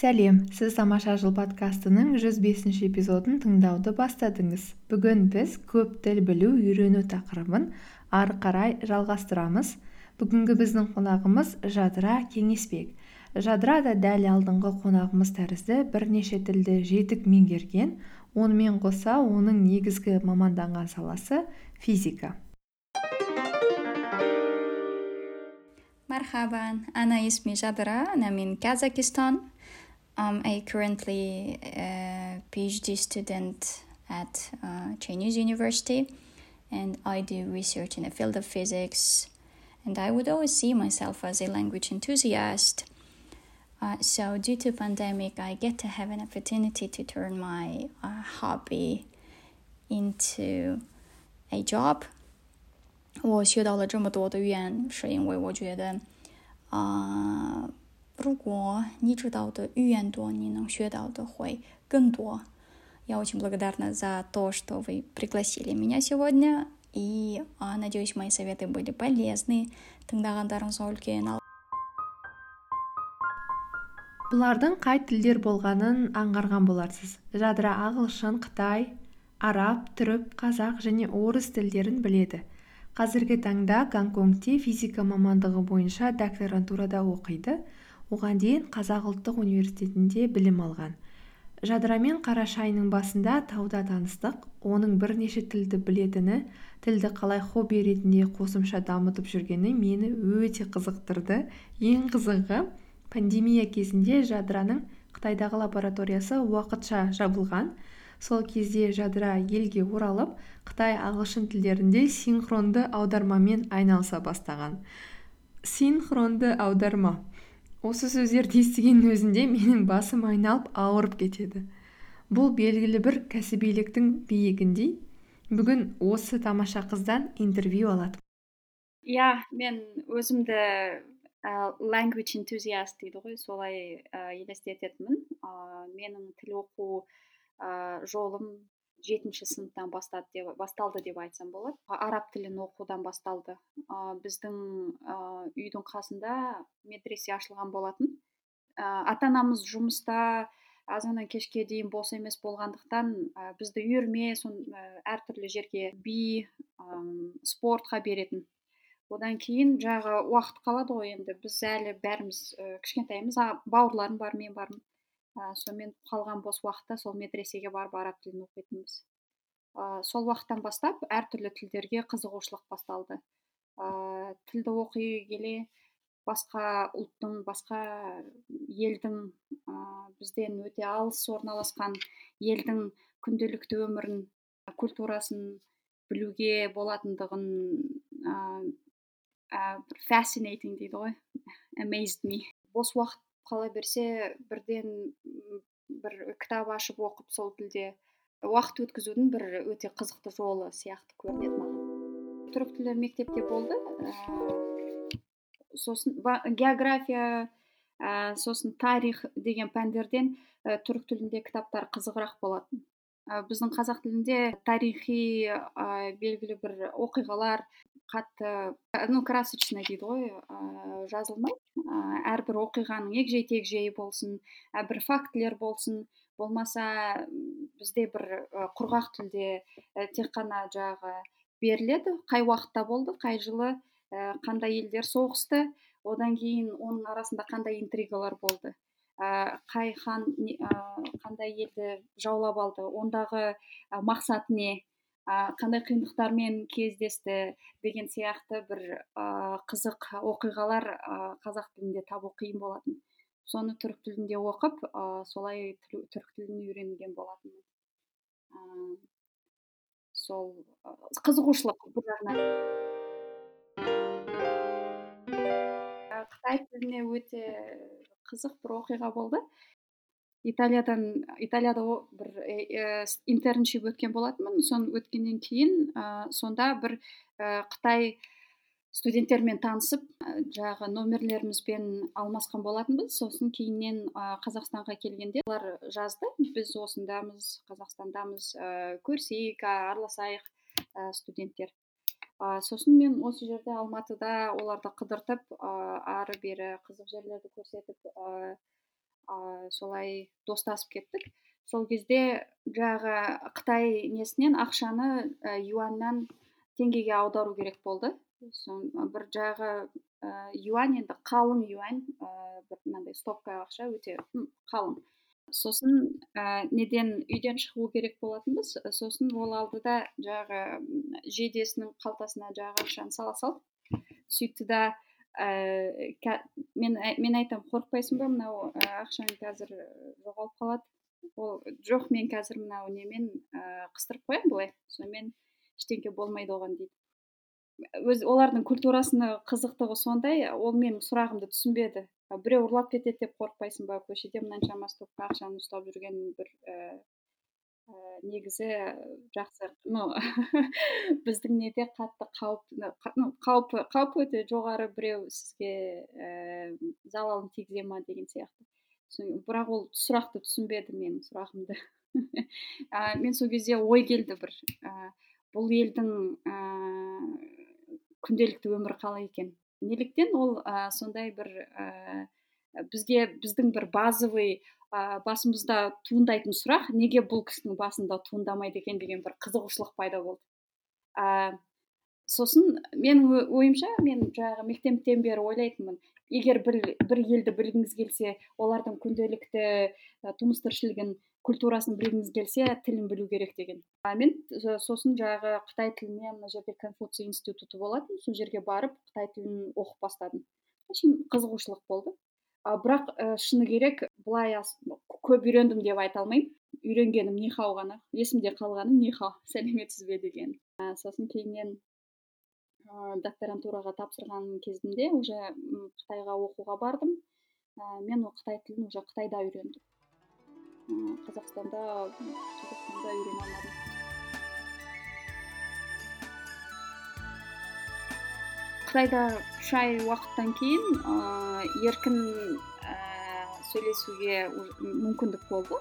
сәлем. Сіз тамаша жыл подкастының 105-ші эпизодын тыңдауды бастадыңыз. Бүгін біз көп тіл білу үйрену тақырыбын ары қарай жалғастырамыз. Бүгінгі біздің қонағымыз жадыра кеңесбек. Жадыра да дәл алдыңғы қонағымыз тәрізді бірнеше тілді жетік меңгерген. Онымен қоса оның негізгі маманданған саласы физика. Мархабан. Ана есмі жадыра ана мен қазақстан I'm a currently a PhD student at uh, Chinese University and I do research in the field of physics and I would always see myself as a language enthusiast. Uh, so due to pandemic, I get to have an opportunity to turn my uh, hobby into a job 我学到了这么多的语言，是因为我觉得，啊、呃， 如果你知道的语言多，你能学到的会更多。Я очень благодарна за то, что вы пригласили меня сегодня, и а, надеюсь, мои советы были полезны. Тыңдағандарыңызға үлкен бұлардың қай тілдер болғанын аңғарған боларсыз жадыра ағылшын қытай араб түрік қазақ және орыс тілдерін біледі қазіргі таңда гонконгте физика мамандығы бойынша докторантурада оқиды оған дейін қазақ ұлттық университетінде білім алған. Жадырамен қараша айының басында тауда таныстық оның бірнеше тілді білетіні тілді қалай хобби ретінде қосымша дамытып жүргені мені өте қызықтырды. Ең қызығы пандемия кезінде жадыраның қытайдағы лабораториясы уақытша жабылған. Сол кезде жадыра елге оралып қытай ағылшын тілдерінде синхронды аудармамен айналыса бастаған. Синхронды аударма. Осы сөздерді естігеннің өзінде менің басым айналып ауырып кетеді. Бұл белгілі бір кәсібиліктің биігіндей. Бүгін осы тамаша қыздан интервью алады иә мен өзімді ә, language enthusiast дейді ғой солай ә, елестететінмін. Ә, менің тіл оқу ә, жолым жетінші сыныптан бастады деп басталды деп айтсам болады. Араб тілін оқудан басталды. Ә, біздің ә, үйдің қасында медресе ашылған болатын. Ә, ата анамыз жұмыста азаннан кешке дейін бос емес болғандықтан ә, бізді үйірме сон ә, әртүрлі жерге би ә, спортқа беретін. Одан кейін жағы уақыт қалады ғой енді. Біз әлі бәріміз ә, кішкентаймыз бауырларым бар мен бармын. Ә, сонымен қалған бос уақытта сол медресеге барып араб тілін оқитынбыз. Ә, сол уақыттан бастап әртүрлі тілдерге қызығушылық басталды. Ә, тілді оқи келе басқа ұлттың басқа елдің ә, бізден өте алыс орналасқан елдің күнделікті өмірін культурасын білуге болатындығын ә, ә, fascinating дейді ғой. Amazed me. Бос уақыт қала берсе бірден бір кітап ашып оқып сол тілде уақыт өткізудің бір өте қызықты жолы сияқты көрінеді маған. Түрік тілі мектепте болды. Ә, сосын география ә, сосын тарих деген пәндерден ә, түрік тілінде кітаптар қызығырақ болатын. Ә, біздің қазақ тілінде тарихи ә, белгілі бір оқиғалар қатты ну красочный дейді ғой ыыы жазылмайды ыыы әрбір оқиғаның егжей тегжейі болсын бір фактілер болсын болмаса бізде бір құрғақ тілде тек қана жаңағы беріледі. Қай уақытта болды қай жылы ә, қандай елдер соғысты одан кейін оның арасында қандай интригалар болды. Ә, қай хан ә, қандай елді жаулап алды ондағы ә, мақсат не? Қандай қиындықтармен кездесті? деген сияқты бір қызық оқиғалар қазақ тілінде табу қиын болатын. Соны түрік тілінде оқып солай түрік тілін үйренген болатынмын. Сол қызығушылық бір жағынан. Қытай тіліне өте қызық бір оқиға болды. Италиядан италияда бір интерншип өткен болатынмын соны өткеннен кейін ә, сонда бір ә, қытай студенттермен танысып жаңағы номерлерімізбен алмасқан болатынбыз. Сосын кейіннен ә, қазақстанға келгенде олар жазды. Біз осындамыз қазақстандамыз ә, көрісейік араласайық ә, студенттер. Ә, сосын мен осы жерде алматыда оларды қыдыртып ә, ары бері қызық жерлерді көрсетіп солай достасып кеттік. Сол кезде жаңағы қытай несінен ақшаны ә, юаньнан теңгеге аудару керек болды. Бір жағы ә, юань енді қалың юань ә, бір мынандай стопка ақша өте қалың. Сосын ә, неден үйден шығу керек болатынбыз. Сосын ол алдыда жаңағы жейдесінің қалтасына жаңағы ақшаны сала салды сөйтті да ә, мен мен айтамын қорықпайсың ба мынау ақшаң қазір жоғалып қалады? Ол жоқ мен қазір мынау немен ә, қыстырып қоямын былай сонымен ештеңе болмайды оған дейді. Өз олардың культурасына қызықтығы сондай ол менің сұрағымды түсінбеді. Біреу ұрлап кетеді деп қорықпайсың ба көшеде мынаншама стопка ақшаны ұстап жүрген бір ә, негізі жақсы. Ну біздің неде қатты қауіп ну қауіп қауіп өте жоғары біреу сізге ә, залалын тигізе ма деген сияқты. Бірақ ол сұрақты түсінбеді менің сұрағымды. Ә, мен сол кезде ой келді бір ә, бұл елдің ә, күнделікті өмірі қалай екен? неліктен ол ә, сондай бір бізге біздің бір базовый ә, басымызда туындайтын сұрақ неге бұл кісінің басында туындамайды екен деген бір қызығушылық пайда болды. Ә, сосын менің ойымша мен жаңағы мектептен бері ойлайтынмын егер бір, бір елді білгіңіз келсе олардың күнделікті ә, тұрмыс тіршілігін культурасын білгіңіз келсе тілін білу керек деген. Мен сосын жаңағы қытай тіліне мына жерде конфуций институты болатын сол жерге барып қытай тілін оқып бастадым. Очень қызығушылық болды. Бірақ ә, шыны керек былай көп үйрендім деп айта алмаймын. Үйренгенім нихау ғана есімде қалғаным нихау сәлеметсіз бе деген. Ә, сосын кейіннен ә, докторантураға тапсырған кезімде уже қытайға оқуға бардым. Ә, мен ол қытай тілін уже қытайда үйрендім. Қазақстанда қазақстанда үйрене алмадым. Қытайда үш ай уақыттан кейін ә, еркін ә, сөйлесуге мүмкіндік болды.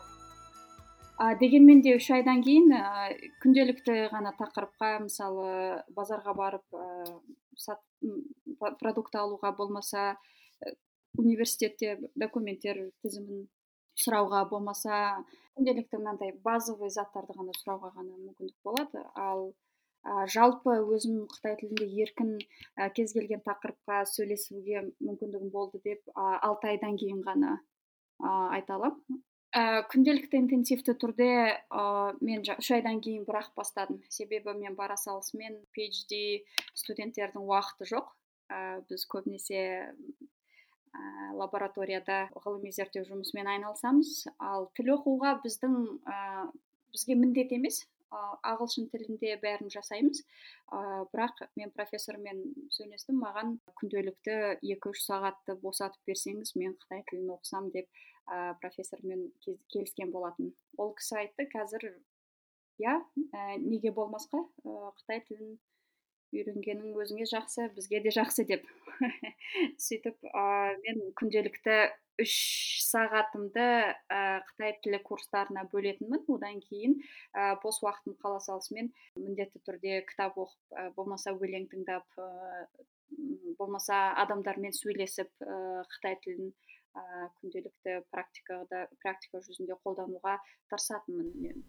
А дегенмен де үш айдан кейін ә, күнделікті ғана тақырыпқа мысалы базарға барып ә, сат, продукт алуға болмаса университетте документтер тізімін сұрауға болмаса күнделікті мынандай базовый заттарды ғана сұрауға ғана мүмкіндік болады. Ал жалпы өзім қытай тілінде еркін кез келген тақырыпқа сөйлесуге мүмкіндігім болды деп алты айдан кейін ғана айта аламын. Ә, күнделікті интенсивті түрде ә, мен үш айдан кейін бірақ бастадым. Себебі мен бара салысымен phd студенттердің уақыты жоқ. Ә, біз көбінесе ә, лабораторияда ғылыми зерттеу жұмысымен айналысамыз. Ал тіл оқуға біздің ә, бізге міндет емес. Ағылшын тілінде бәрін жасаймыз. Бірақ мен профессормен сөйлестім маған күнделікті екі үш сағатты босатып берсеңіз мен қытай тілін оқысам деп ә, профессормен келіскен болатын. Ол кісі айтты қазір иә неге болмасқа? Қытай тілін үйренгенің өзіңе жақсы бізге де жақсы деп. Сөйтіп ә, мен күнделікті үш сағатымды ә, қытай тілі курстарына бөлетінмін. Одан кейін ә, бос уақытым қала салысымен міндетті түрде кітап оқып ә, болмаса өлең тыңдап ә, болмаса адамдармен сөйлесіп ә, қытай тілін ә, күнделікті практикада практика жүзінде қолдануға тырысатынмын мен.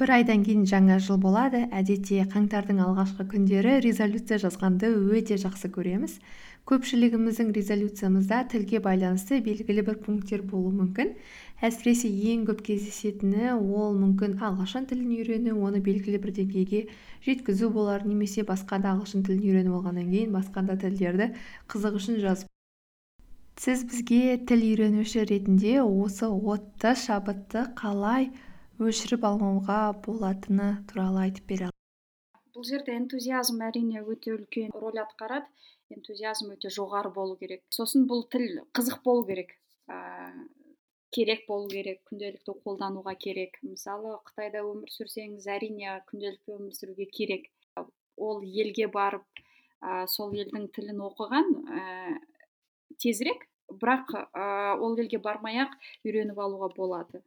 Бір айдан кейін жаңа жыл болады. Әдетте қаңтардың алғашқы күндері резолюция жазғанды өте жақсы көреміз. Көпшілігіміздің резолюциямызда тілге байланысты белгілі бір пункттер болуы мүмкін. Әсіресе ең көп кездесетіні ол мүмкін ағылшын тілін үйрену оны белгілі бір деңгейге жеткізу болар немесе басқа да ағылшын тілін үйреніп алғаннан кейін басқа да тілдерді қызық үшін жазып сіз бізге тіл үйренуші ретінде осы отты шабытты қалай өшіріп алмауға болатыны туралы айтып бере бұл жерде энтузиазм әрине өте үлкен рөл атқарады. Энтузиазм өте жоғары болу керек. Сосын бұл тіл қызық болу керек. Ә, керек болу керек күнделікті қолдануға керек. Мысалы қытайда өмір сүрсеңіз әрине күнделікті өмір сүруге керек. Ол елге барып ә, сол елдің тілін оқыған ә, тезірек. Бірақ ә, ол елге бармай ақ үйреніп алуға болады.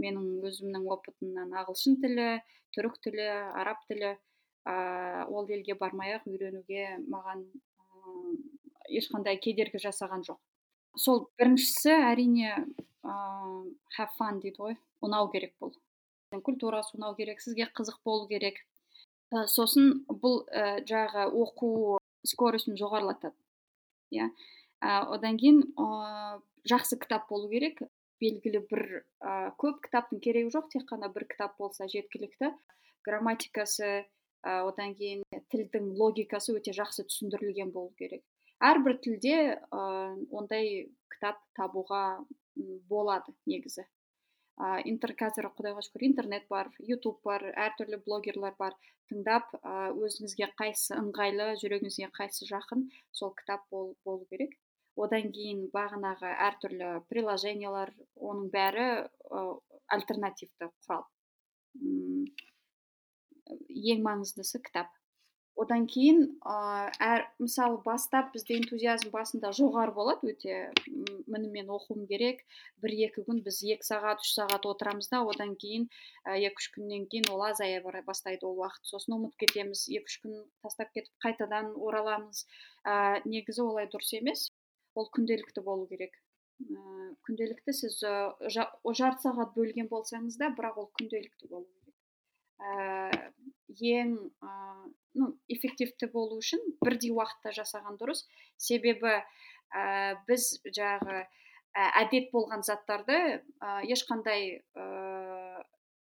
Менің өзімнің опытымнан ағылшын тілі түрік тілі араб тілі ә, ол елге бармай ақ үйренуге маған ә, ешқандай кедергі жасаған жоқ. Сол біріншісі әрине ыыы have fun дейді ғой ұнау керек бұл. Культурасы ұнау керек сізге қызық болу керек. Ә, сосын бұл ә, жаңағы оқу скоростін жоғарылатады иә. Одан кейін ә, жақсы кітап болу керек. Белгілі бір ә, көп кітаптың керегі жоқ тек қана бір кітап болса жеткілікті. Грамматикасы ә, одан кейін тілдің логикасы өте жақсы түсіндірілген болу керек. Әрбір тілде ә, ондай кітап табуға болады негізі. Ә, интер қазір құдайға шүкір интернет бар ютуб бар әртүрлі блогерлар бар. Тыңдап ә, өзіңізге қайсысы ыңғайлы жүрегіңізге қайсысы жақын сол кітап бол, болу керек. Одан кейін бағанағы әртүрлі приложениялар оның бәрі ә, альтернативті құрал. Ең маңыздысы кітап. Одан кейін әр мысалы бастап бізде энтузиазм басында жоғары болады өте міне мен оқуым керек. Бір екі күн біз екі сағат үш сағат отырамыз да одан кейін екі үш күннен кейін ол азая бастайды ол уақыт сосын ұмытып кетеміз. Екі үш күн тастап кетіп қайтадан ораламыз. Ә, негізі олай дұрыс емес. Ол күнделікті болу керек. Ә, күнделікті сіз жарты сағат бөлген болсаңыз да бірақ ол күнделікті болу керек. Ә, ең ә, ну эффективті болу үшін бірдей уақытта жасаған дұрыс. Себебі ә, біз жаңағы әдет болған заттарды ә, ешқандай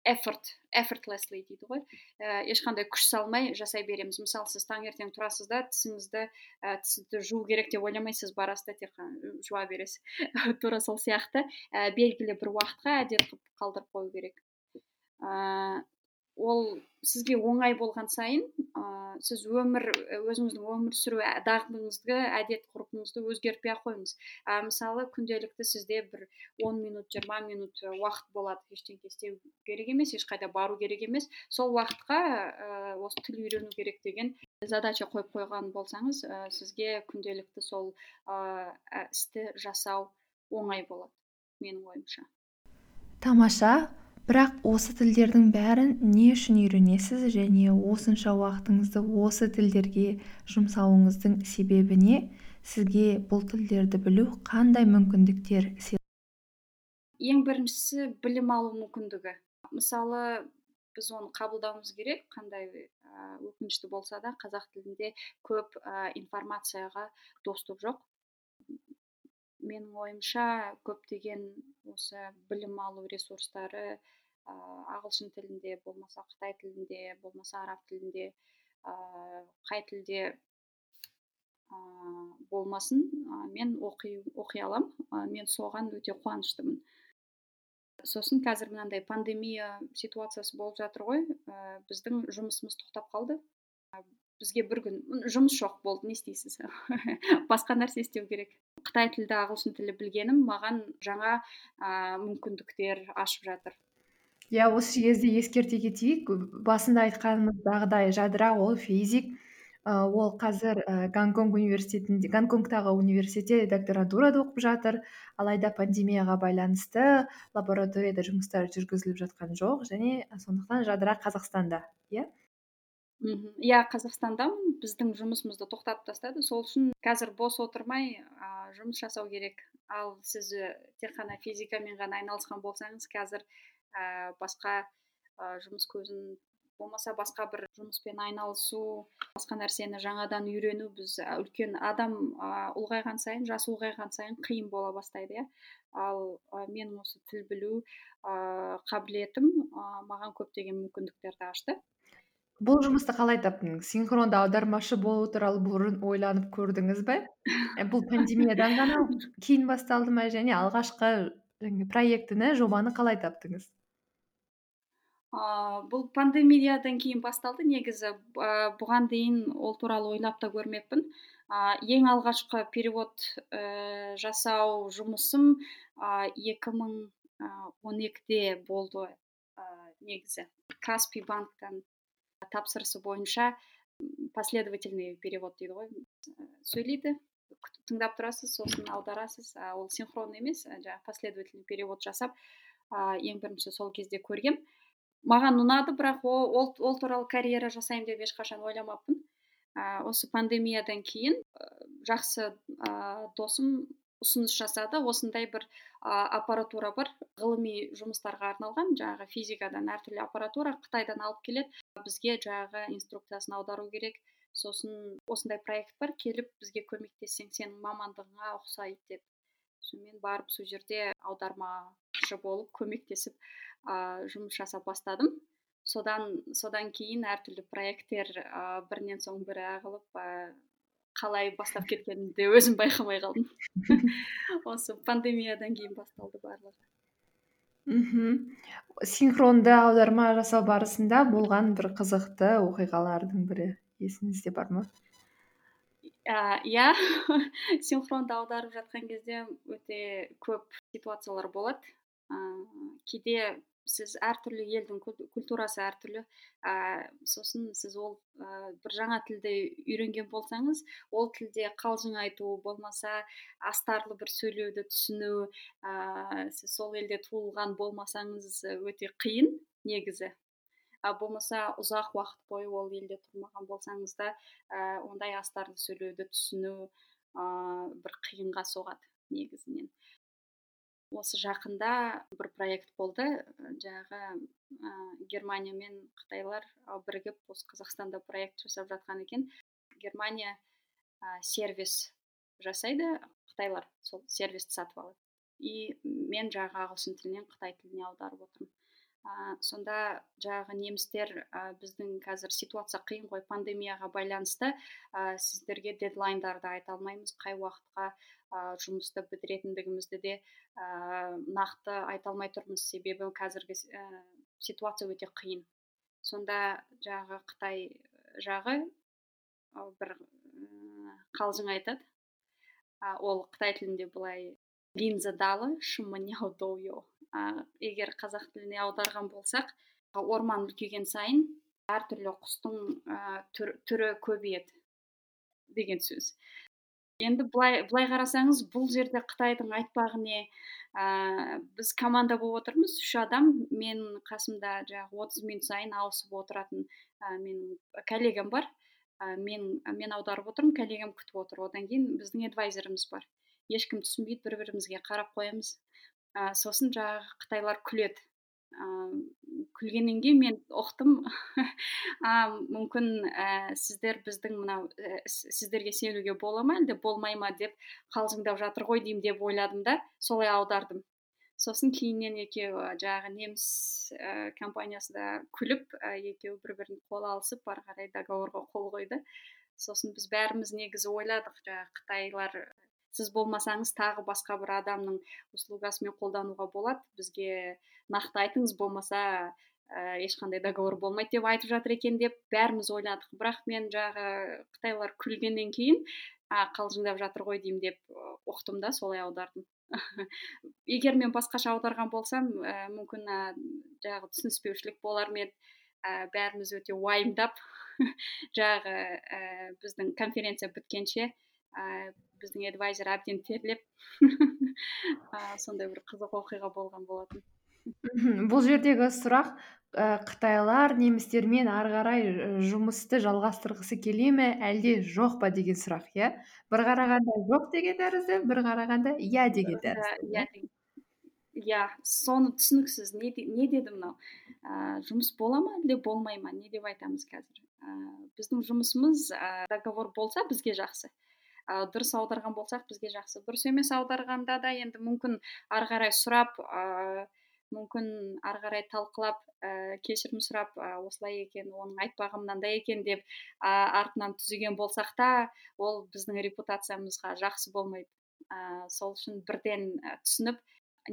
эфорт effortlessly дейді ғой. Ә, ешқандай күш салмай жасай береміз. Мысалы сіз таңертең тұрасыз да тісіңізді ә, тісті жуу керек деп ойламайсыз барасыз да тек қана жуа бересіз. Тура сол сияқты. Ә, белгілі бір уақытқа әдет қылып қалдырып қою керек. Ол сізге оңай болған сайын ә, сіз өмір өзіңіздің өмір сүру дағдыңызды әдет ғұрпыңызды өзгертпей ақ қойыңыз. Ә, мысалы күнделікті сізде бір 10 минут 20 минут уақыт болады. Ештеңе істеу керек емес ешқайда бару керек емес. Сол уақытқа ә, осы тіл үйрену керек деген задача қойып қойған болсаңыз ә, сізге күнделікті сол ә, істі жасау оңай болады менің ойымша. Тамаша бірақ осы тілдердің бәрін не үшін үйренесіз және осынша уақытыңызды осы тілдерге жұмсауыңыздың себебі не? Сізге бұл тілдерді білу қандай мүмкіндіктер ең біріншісі білім алу мүмкіндігі. Мысалы біз оны қабылдауымыз керек қандай ә, өкінішті болса да қазақ тілінде көп ә, информацияға доступ жоқ. Менің ойымша көптеген осы білім алу ресурстары ағылшын тілінде болмаса қытай тілінде болмаса араб тілінде қай тілде болмасын мен оқи, оқи аламын мен соған өте қуаныштымын. Сосын қазір мынандай пандемия ситуациясы болып жатыр ғой. Біздің жұмысымыз тоқтап қалды. Бізге бір күн жұмыс жоқ болды не істейсіз? Басқа нәрсе істеу керек. Қытай тілді ағылшын тілі білгенім маған жаңа ә, мүмкіндіктер ашып жатыр. Иә осы кезде ескерте кетейік. Басында айтқанымыздағыдай жадыра ол физик. Ол қазір гонконг университетінде гонконгтағы университетте докторантурада оқып жатыр. Алайда пандемияға байланысты лабораторияда жұмыстар жүргізіліп жатқан жоқ және сондықтан жадыра қазақстанда иә? Иә қазақстандамын біздің жұмысымызды тоқтатып тастады. Сол үшін қазір бос отырмай ә, жұмыс жасау керек. Ал сіз тек қана физикамен ғана айналысқан болсаңыз қазір ә, басқа ә, жұмыс көзін болмаса басқа бір жұмыспен айналысу басқа нәрсені жаңадан үйрену біз үлкен адам ә, ұлғайған сайын жасы ұлғайған сайын қиын бола бастайды иә. Ал ә, менің осы тіл білу ә, қабілетім ә, маған көптеген мүмкіндіктерді ашты. Бұл жұмысты қалай таптыңыз синхронды аудармашы болу туралы бұрын ойланып көрдіңіз бе? Бұл пандемиядан ғана кейін басталды ма? Және алғашқы проектіні жобаны қалай таптыңыз? Ыыы бұл пандемиядан кейін басталды. Негізі бұған дейін ол туралы ойлап та көрмеппін. Ә, ең алғашқы перевод ә, жасау жұмысым ә, 2012-де болды ә, негізі. Каспи банктан тапсырысы бойынша последовательный перевод дейді ғой сөйлейді тыңдап тұрасыз сосын аударасыз ол синхронный емес жаңағы последовательный перевод жасап ең бірінші сол кезде көргем маған ұнады бірақ ол, ол, ол туралы карьера жасаймын деп ешқашан ойламаппын. Осы пандемиядан кейін жақсы ә, досым ұсыныс жасады. Осындай бір аппаратура бар. Ғылыми жұмыстарға арналған жаңағы физикадан әртүрлі аппаратура қытайдан алып келеді. Бізге жаңағы инструкциясын аудару керек. Сосын осындай проект бар келіп бізге көмектессең сенің мамандығыңа ұқсайды деп. Сонымен барып сол жерде аудармашы болып көмектесіп ә, жұмыс жасап бастадым. Содан содан кейін әртүрлі проекттер ә, бірінен соң бірі ағылып ә, қалай бастап кеткенімді өзім байқамай қалдым. Осы пандемиядан кейін басталды барлығы. Мхм синхронды аударма жасау барысында болған бір қызықты оқиғалардың бірі есіңізде бар ма? Иә синхронды аударып жатқан кезде өте көп ситуациялар болады. Ыыы кейде сіз әртүрлі елдің культурасы әртүрлі ә, сосын сіз ол ә, бір жаңа тілді үйренген болсаңыз ол тілде қалжың айту болмаса астарлы бір сөйлеуді түсіну ә, сіз сол елде туылған болмасаңыз өте қиын негізі. А болмаса ұзақ уақыт бойы ол елде тұрмаған болсаңыз да ә, ондай астарлы сөйлеуді түсіну ә, бір қиынға соғады негізінен. Осы жақында бір проект болды. Жаңағы ә, германия мен қытайлар бірігіп осы қазақстанда проект жасап жатқан екен. Германия ә, сервис жасайды қытайлар сол сервисті сатып алады. И мен жаңағы ағылшын тілінен қытай тіліне аударып отырмын. Ә, сонда жаңағы немістер ә, біздің қазір ситуация қиын ғой пандемияға байланысты. Ә, сіздерге дедлайндарды айта алмаймыз қай уақытқа ә, жұмысты бітіретіндігімізді де ә, нақты айта алмай тұрмыз. Себебі қазіргі ә, ситуация өте қиын. Сонда жаңағы қытай жағы бір қалжың айтады. Ә, ол қытай тілінде былай линза далы ә, егер қазақ тіліне аударған болсақ орман үлкейген сайын әртүрлі құстың ә, түр, түрі көбейеді деген сөз. Енді былай былай қарасаңыз бұл жерде қытайдың айтпағы не ә, біз команда болып отырмыз үш адам мен қасымда жаңағы отыз минут сайын ауысып отыратын ә, менің коллегам бар. Ә, мен мен аударып отырмын коллегам күтіп отыр. Одан кейін біздің эдвайзеріміз бар. Ешкім түсінбейді бір бірімізге қарап қоямыз. Ә, сосын жаңағы қытайлар күледі. Ә, күлгеннен кейін мен ұқтым. А, мүмкін ә, сіздер біздің мынау ә, сіздерге сенуге бола ма әлде болмай ма деп қалжыңдап жатыр ғой деймін деп ойладым да солай аудардым. Сосын кейіннен екеуі жаңағы неміс ә, компаниясы да күліп ә, екеуі бір бірін қол алысып ары қарай договорға қол қойды. Сосын біз бәріміз негізі ойладық жаңағы қытайлар сіз болмасаңыз тағы басқа бір адамның услугасымен қолдануға болады. Бізге нақты айтыңыз болмаса ә, ешқандай договор болмайды деп айтып жатыр екен деп бәріміз ойладық. Бірақ мен жағы қытайлар күлгеннен кейін а қалжыңдап жатыр ғой деймін деп ұқтым да солай аудардым. Егер мен басқаша аударған болсам ә, мүмкін ә, жаңағы түсініспеушілік болар ма еді? Ә, бәріміз өте уайымдап жаңағы ә, біздің конференция біткенше ә, біздің эдвайзер әбден терлеп сондай бір қызық оқиға болған болатын. Бұл жердегі сұрақ ә, қытайлар немістермен ары қарай жұмысты жалғастырғысы келе ме? Әлде жоқ па деген сұрақ иә? бір қарағанда жоқ деген тәрізді бір қарағанда иә деген тәрізді иә иә? соны түсініксіз. Не, не деді мынау? Ә, жұмыс бола ма әлде болмай ма? Не деп айтамыз қазір. Ә, біздің жұмысымыз ә, договор болса бізге жақсы. Ә, дұрыс аударған болсақ бізге жақсы. Дұрыс емес аударғанда да енді мүмкін ары қарай сұрап ә, мүмкін ары қарай талқылап ә, кешірім сұрап ә, осылай екен оның айтпағы мынандай екен деп ә, артынан түзеген болсақ та ол біздің репутациямызға жақсы болмайды. Ә, сол үшін бірден түсініп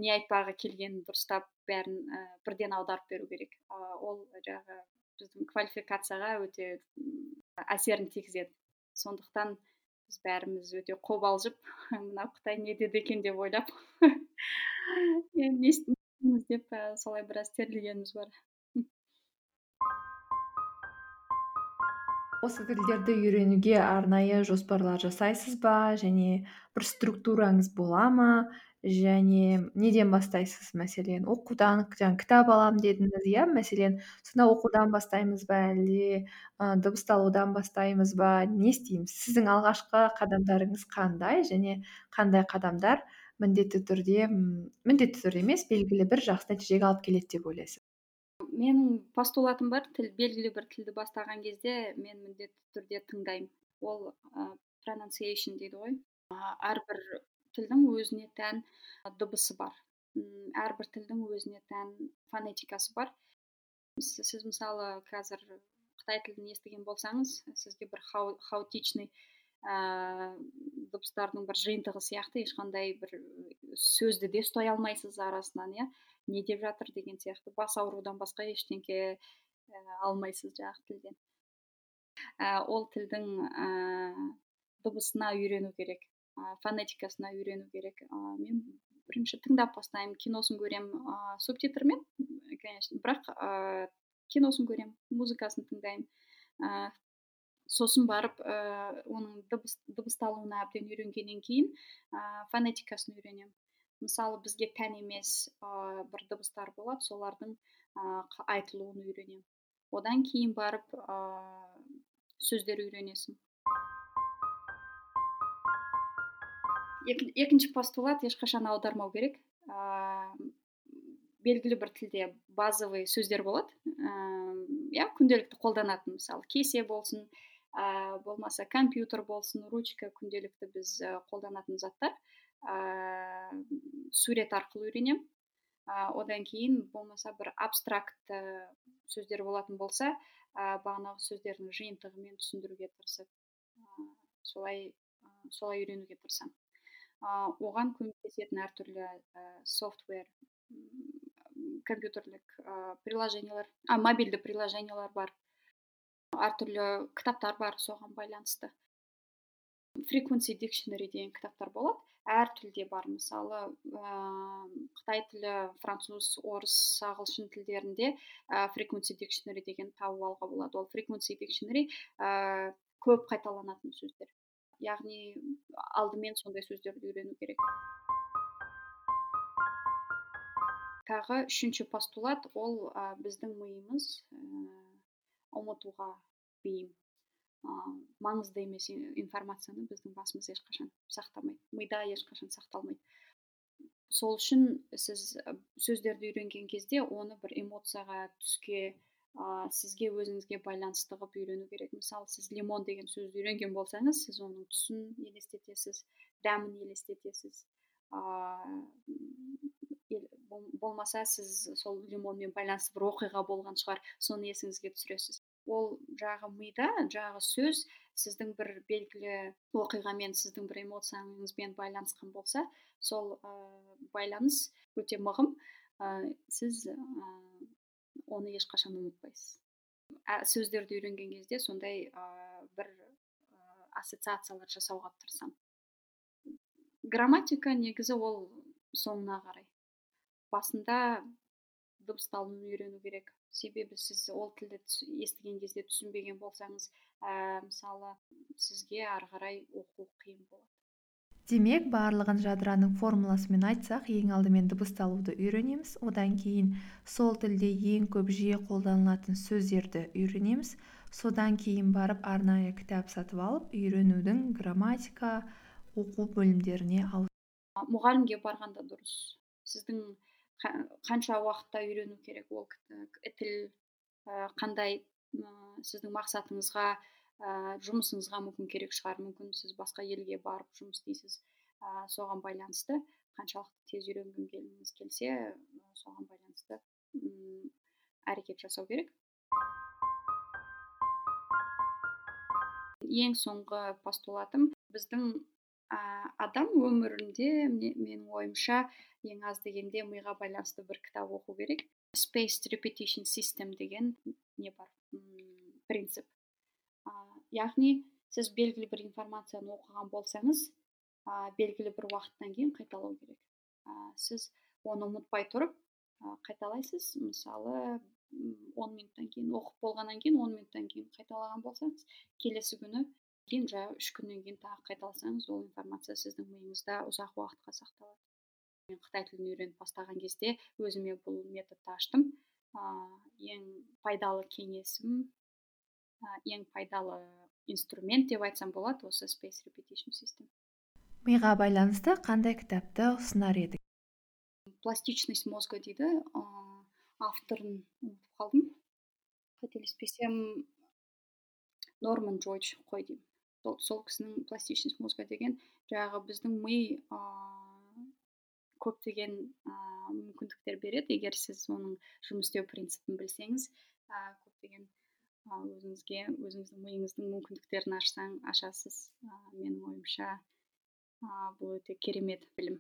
не айтпағы келгенін дұрыстап бәрін ә, бірден аударып беру керек. Ә, ол жаңағы біздің квалификацияға өте әсерін тигізеді. Сондықтан біз бәріміз өте қобалжып мынау қытай не деді екен деп ойлап не деп солай біраз терлегеніміз бар. Осы тілдерді үйренуге арнайы жоспарлар жасайсыз ба? Және бір структураңыз бола ма? Және неден бастайсыз мәселен? Оқудан жаңа кітап аламын дедіңіз иә? Мәселен сонда оқудан бастаймыз ба әлде ы дыбысталудан бастаймыз ба? Не істейміз? Сіздің алғашқы қадамдарыңыз қандай? Және қандай қадамдар міндетті түрде міндетті түрде емес белгілі бір жақсы нәтижеге алып келеді деп ойлайсыз? Менің постулатым бар тіл белгілі бір тілді бастаған кезде мен міндетті түрде тыңдаймын. Ол pronunciation дейді ғой. Әрбір тілдің өзіне тән дыбысы бар. Әрбір тілдің өзіне тән фонетикасы бар. Сіз мысалы қазір қытай тілін естіген болсаңыз сізге бір хаотичный ыыы дыбыстардың бір жиынтығы сияқты ешқандай бір сөзді де ұстай алмайсыз арасынан иә? Не деп жатыр деген сияқты бас аурудан басқа ештеңке ә, алмайсыз жаңағы тілден. Ә, ол тілдің ә, дыбысына үйрену керек. Ә, фонетикасына үйрену керек ә, мен бірінші тыңдап бастаймын киносын көремін ә, субтитрмен конечно бірақ ә, киносын көремін музыкасын тыңдаймын ә, сосын барып ә, оның дыбыс дыбысталуына әбден үйренгеннен кейін ә, фонетикасын үйренемін мысалы бізге тән емес ә, бір дыбыстар болады солардың ә, айтылуын үйренемін одан кейін барып ә, сөздер үйренесің екінші постулат ешқашан аудармау керек. Ә, белгілі бір тілде базовый сөздер болады. Иә күнделікті қолданатын мысалы кесе болсын ә, болмаса компьютер болсын ручка күнделікті біз қолданатын заттар. Сурет арқылы үйренемін. Ә, одан кейін болмаса бір абстрактты сөздер болатын болса ә, бағанағы сөздердің жиынтығымен түсіндіруге тырысып ә, солай ә, солай үйренуге тырысамын. ә, оған көмектесетін әртүрлі ә, софтвер компьютерлік приложениялар а мобильді приложениялар бар. Әртүрлі кітаптар бар соған байланысты. Frequency dictionary деген кітаптар болады. Әр тілде бар. Мысалы қытай тілі француз орыс ағылшын тілдерінде ә, frequency dictionary деген тауып алуға болады. Ол frequency dictionary ә, көп қайталанатын сөздер. Яғни алдымен сондай сөздерді үйрену керек. Тағы үшінші постулат ол ә, біздің миымыз ә, ұмытуға бейім. Маңызды емес информацияны біздің басымыз ешқашан сақтамайды мида ешқашан сақталмайды. Сол үшін сіз сөздерді үйренген кезде оны бір эмоцияға түске ә, сізге өзіңізге байланысты қылып үйрену керек. Мысалы сіз лимон деген сөзді үйренген болсаңыз сіз оның түсін елестетесіз дәмін елестетесіз. Ыыы болмаса сіз сол лимонмен байланысты бір оқиға болған шығар. Соны есіңізге түсіресіз. Ол жағы мида жағы сөз. Сіздің бір белгілі оқиғамен сіздің бір эмоцияңызбен байланысқан болса сол ә, байланыс өте мығым. Ә, сіз ә, оны ешқашан ұмытпайсыз. Ә, сөздерді үйренген кезде сондай ә, бір ә, ассоциациялар жасауға тырысамын. Грамматика негізі ол соңына қарай. Басында дыбысталуын үйрену керек. Себебі сіз ол тілді естіген кезде түсінбеген болсаңыз ә, мысалы сізге ары қарай оқу қиын болады. Демек барлығын жадыраның формуласымен айтсақ ең алдымен дыбысталуды үйренеміз. Одан кейін сол тілде ең көп жиі қолданылатын сөздерді үйренеміз. Содан кейін барып арнайы кітап сатып алып үйренудің грамматика оқу бөлімдеріне ал мұғалімге барғанда дұрыс. Сіздің қанша уақытта үйрену керек ол тіл қандай сіздің мақсатыңызға ә, жұмысыңызға мүмкін керек шығар. Мүмкін сіз басқа елге барып жұмыс істейсіз ә, соған байланысты қаншалықты тез үйренгіңіз келсе соған байланысты әрекет жасау керек. Ең соңғы постулатым біздің ә, адам өмірінде менің ойымша ең аз дегенде миға байланысты бір кітап оқу керек. Spaced repetition system деген не бар? Принцип. Ә, яғни сіз белгілі бір информацияны оқыған болсаңыз ә, белгілі бір уақыттан кейін қайталау керек. Ә, сіз оны ұмытпай тұрып ә, қайталайсыз. Мысалы он минуттан кейін оқып болғаннан кейін он минуттан кейін қайталаған болсаңыз келесі күні кейін жаңағы үш күннен кейін тағы қайталасаңыз ол информация сіздің миыңызда ұзақ уақытқа сақталады. Қытай тілін үйреніп бастаған кезде өзіме бұл методты аштым. Ыыы ең пайдалы кеңесім ең пайдалы инструмент деп айтсам болады осы space repetition system. Миға байланысты қандай кітапты ұсынар едің пластичность мозга дейді ыыы авторын ұмытып қалдым. Қателеспесем норман джойдж қой деймін. Сол, сол кісінің пластичность мозга деген жаңағы біздің ми ыыы көптеген ыыы мүмкіндіктер береді. Егер сіз оның жұмыс істеу принципін білсеңіз ә, көптеген ә, өзіңізге өзіңіздің миыңыздың мүмкіндіктерін ашсаң ашасыз менің ойымша бұл өте керемет білім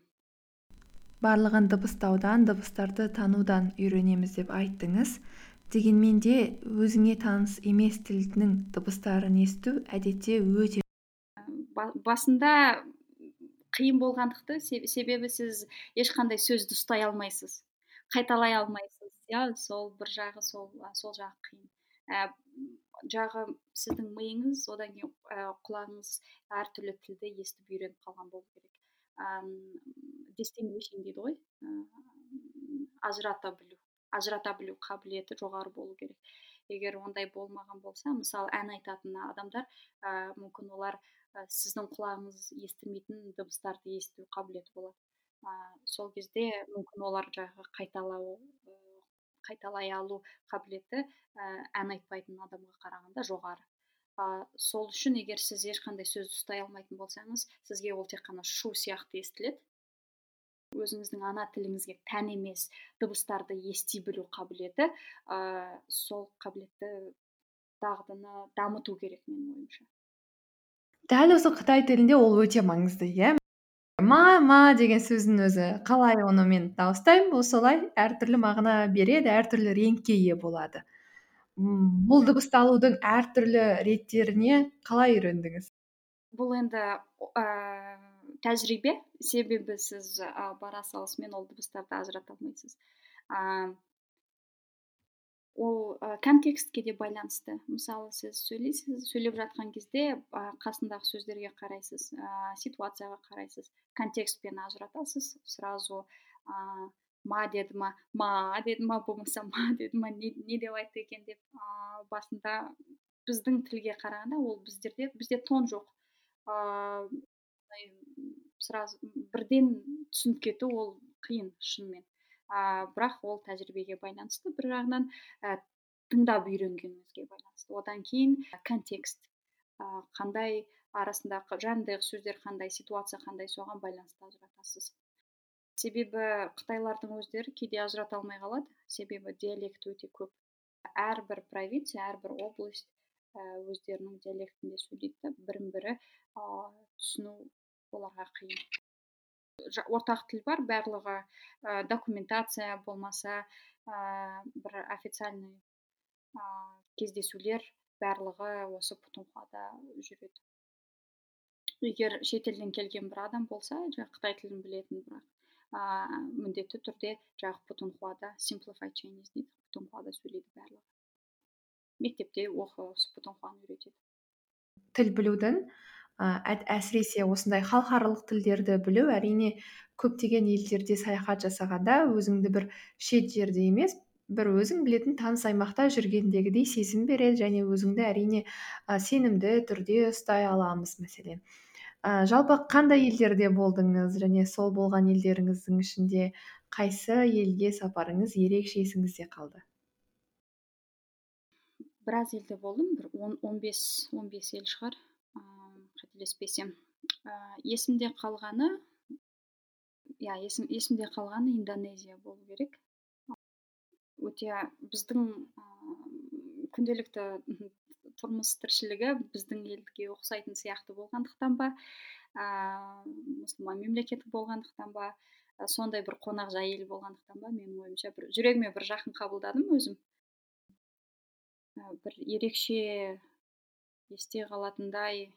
барлығын дыбыстаудан дыбыстарды танудан үйренеміз деп айттыңыз. Дегенмен де өзіңе таныс емес тілдің дыбыстарын есту әдетте өте басында қиын болғандықты себебі сіз ешқандай сөзді ұстай алмайсыз қайталай алмайсыз. Иә сол бір жағы сол сол жағы қиын. Жағы сіздің миыңыз одан кейін ә, құлағыңыз әртүрлі тілді естіп үйреніп қалған болу керек. Distinguishing дейді ғой. Ажырата білу ажырата білу қабілеті жоғары болу керек. Егер ондай болмаған болса мысалы ән айтатын адамдар ә, мүмкін олар ә, сіздің құлағыңыз естімейтін дыбыстарды есту қабілеті болады. Ә, сол кезде мүмкін олар жаңағы қайталау ә, қайталай алу қабілеті ә, ән айтпайтын адамға қарағанда жоғары. Ә, сол үшін егер сіз ешқандай сөзді ұстай алмайтын болсаңыз сізге ол тек қана шу сияқты естіледі. Өзіңіздің ана тіліңізге тән емес дыбыстарды ести білу қабілеті ә, сол қабілетті дағдыны дамыту керек менің ойымша. Дәл осы қытай тілінде ол өте маңызды иә? Ма ма деген сөздің өзі. Қалай оны мен дауыстаймын ол солай әртүрлі мағына береді әртүрлі реңкке ие болады. Бұл дыбысталудың әртүрлі реттеріне қалай үйрендіңіз? Бұл енді ә, тәжірибе. Себебі сіз ә, бара салысымен ол дыбыстарды ажырата алмайсыз. Ол ә, контекстке де байланысты. Мысалы сіз сөйлейсіз сөйлеп жатқан кезде ә, қасындағы сөздерге қарайсыз ә, ситуацияға қарайсыз контекстпен ажыратасыз сразу ә, ма деді ма ма деді ма болмаса ма деді ма не, не деп айтты екен деп ә, басында біздің тілге қарағанда ол біздерде бізде тон жоқ. Ыыы сразу бірден түсініп кету ол қиын шынымен. Ә, бірақ ол тәжірибеге байланысты бір жағынан ә, тыңдап үйренгеніңізге байланысты. Одан кейін контекст. Ә, қандай арасындағы жанындағы сөздер қандай ситуация қандай соған байланысты ажыратасыз. Себебі қытайлардың өздері кейде ажырата алмай қалады. Себебі диалект өте көп. Әрбір провинция әрбір область өздерінің диалектінде сөйлейді бірін бірі түсіну оларға қиын. Ортақ тіл бар барлығы ә, документация болмаса ә, бір официальный ә, кездесулер барлығы осы путунхуада жүреді. Егер шетелден келген бір адам болса жаңағы қытай тілін білетін бірақ ә, міндетті түрде жаңағы путунхуада simplified chinese дейді путунхуада сөйлейді барлығы. Мектепте осы путунхуаны үйретеді. Тіл білудің әсіресе осындай халықаралық тілдерді білу әрине көптеген елдерде саяхат жасағанда өзіңді бір шет жерде емес бір өзің білетін таныс аймақта жүргендегідей сезім береді және өзіңді әрине ә, сенімді түрде ұстай аламыз мәселен. Ә, жалпы қандай елдерде болдыңыз және сол болған елдеріңіздің ішінде қайсы елге сапарыңыз ерекше есіңізде қалды? Біраз елде болдым бір он он бес он бес ел шығар. Қателеспесем ә, есімде қалғаны иә есім, есімде қалғаны индонезия болу керек. Өте біздің ә, күнделікті тұрмыс тіршілігі біздің елге ұқсайтын сияқты болғандықтан ба ә, мұсылман мемлекеті болғандықтан ба ә, сондай бір қонақжай ел болғандықтан ба менің ойымша бір жүрегіме бір жақын қабылдадым өзім. Ә, бір ерекше есте қалатындай